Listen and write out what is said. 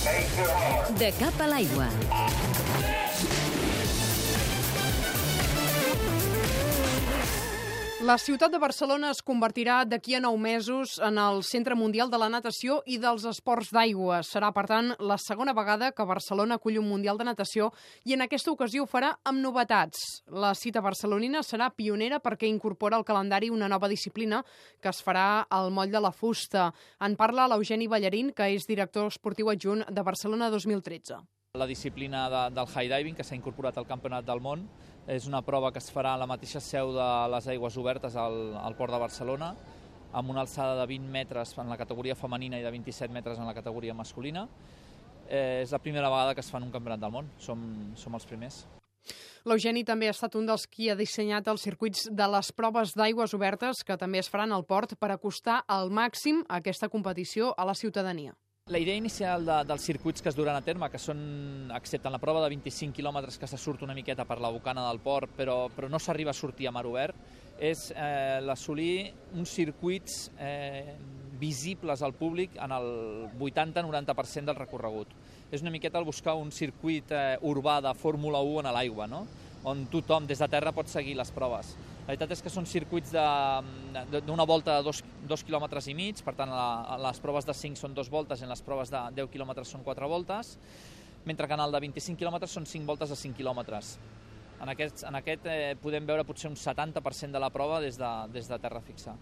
De cap a l'aigua. La ciutat de Barcelona es convertirà d'aquí a nou mesos en el centre mundial de la natació i dels esports d'aigua. Serà, per tant, la segona vegada que Barcelona acull un mundial de natació i en aquesta ocasió ho farà amb novetats. La cita barcelonina serà pionera perquè incorpora al calendari una nova disciplina que es farà al moll de la fusta. En parla l'Eugeni Ballarín, que és director esportiu adjunt de Barcelona 2013. La disciplina de, del high diving que s'ha incorporat al Campionat del Món és una prova que es farà a la mateixa seu de les aigües obertes al, al Port de Barcelona amb una alçada de 20 metres en la categoria femenina i de 27 metres en la categoria masculina. Eh, és la primera vegada que es fa en un campionat del món, som, som els primers. L'Eugeni també ha estat un dels qui ha dissenyat els circuits de les proves d'aigües obertes que també es faran al port per acostar al màxim aquesta competició a la ciutadania. La idea inicial de, dels circuits que es duran a terme, que són, excepte en la prova de 25 quilòmetres que se surt una miqueta per la bocana del port, però, però no s'arriba a sortir a mar obert, és eh, l'assolir uns circuits eh, visibles al públic en el 80-90% del recorregut. És una miqueta el buscar un circuit eh, urbà de Fórmula 1 a l'aigua, no? On tothom des de terra pot seguir les proves. La veritat és que són circuits d'una volta de dos, dos quilòmetres i mig, per tant, la, les proves de 5 són dos voltes i les proves de 10 quilòmetres són quatre voltes, mentre que en el de 25 quilòmetres són 5 voltes de 5 quilòmetres. En aquest, en aquest eh, podem veure potser un 70% de la prova des de, des de terra fixa.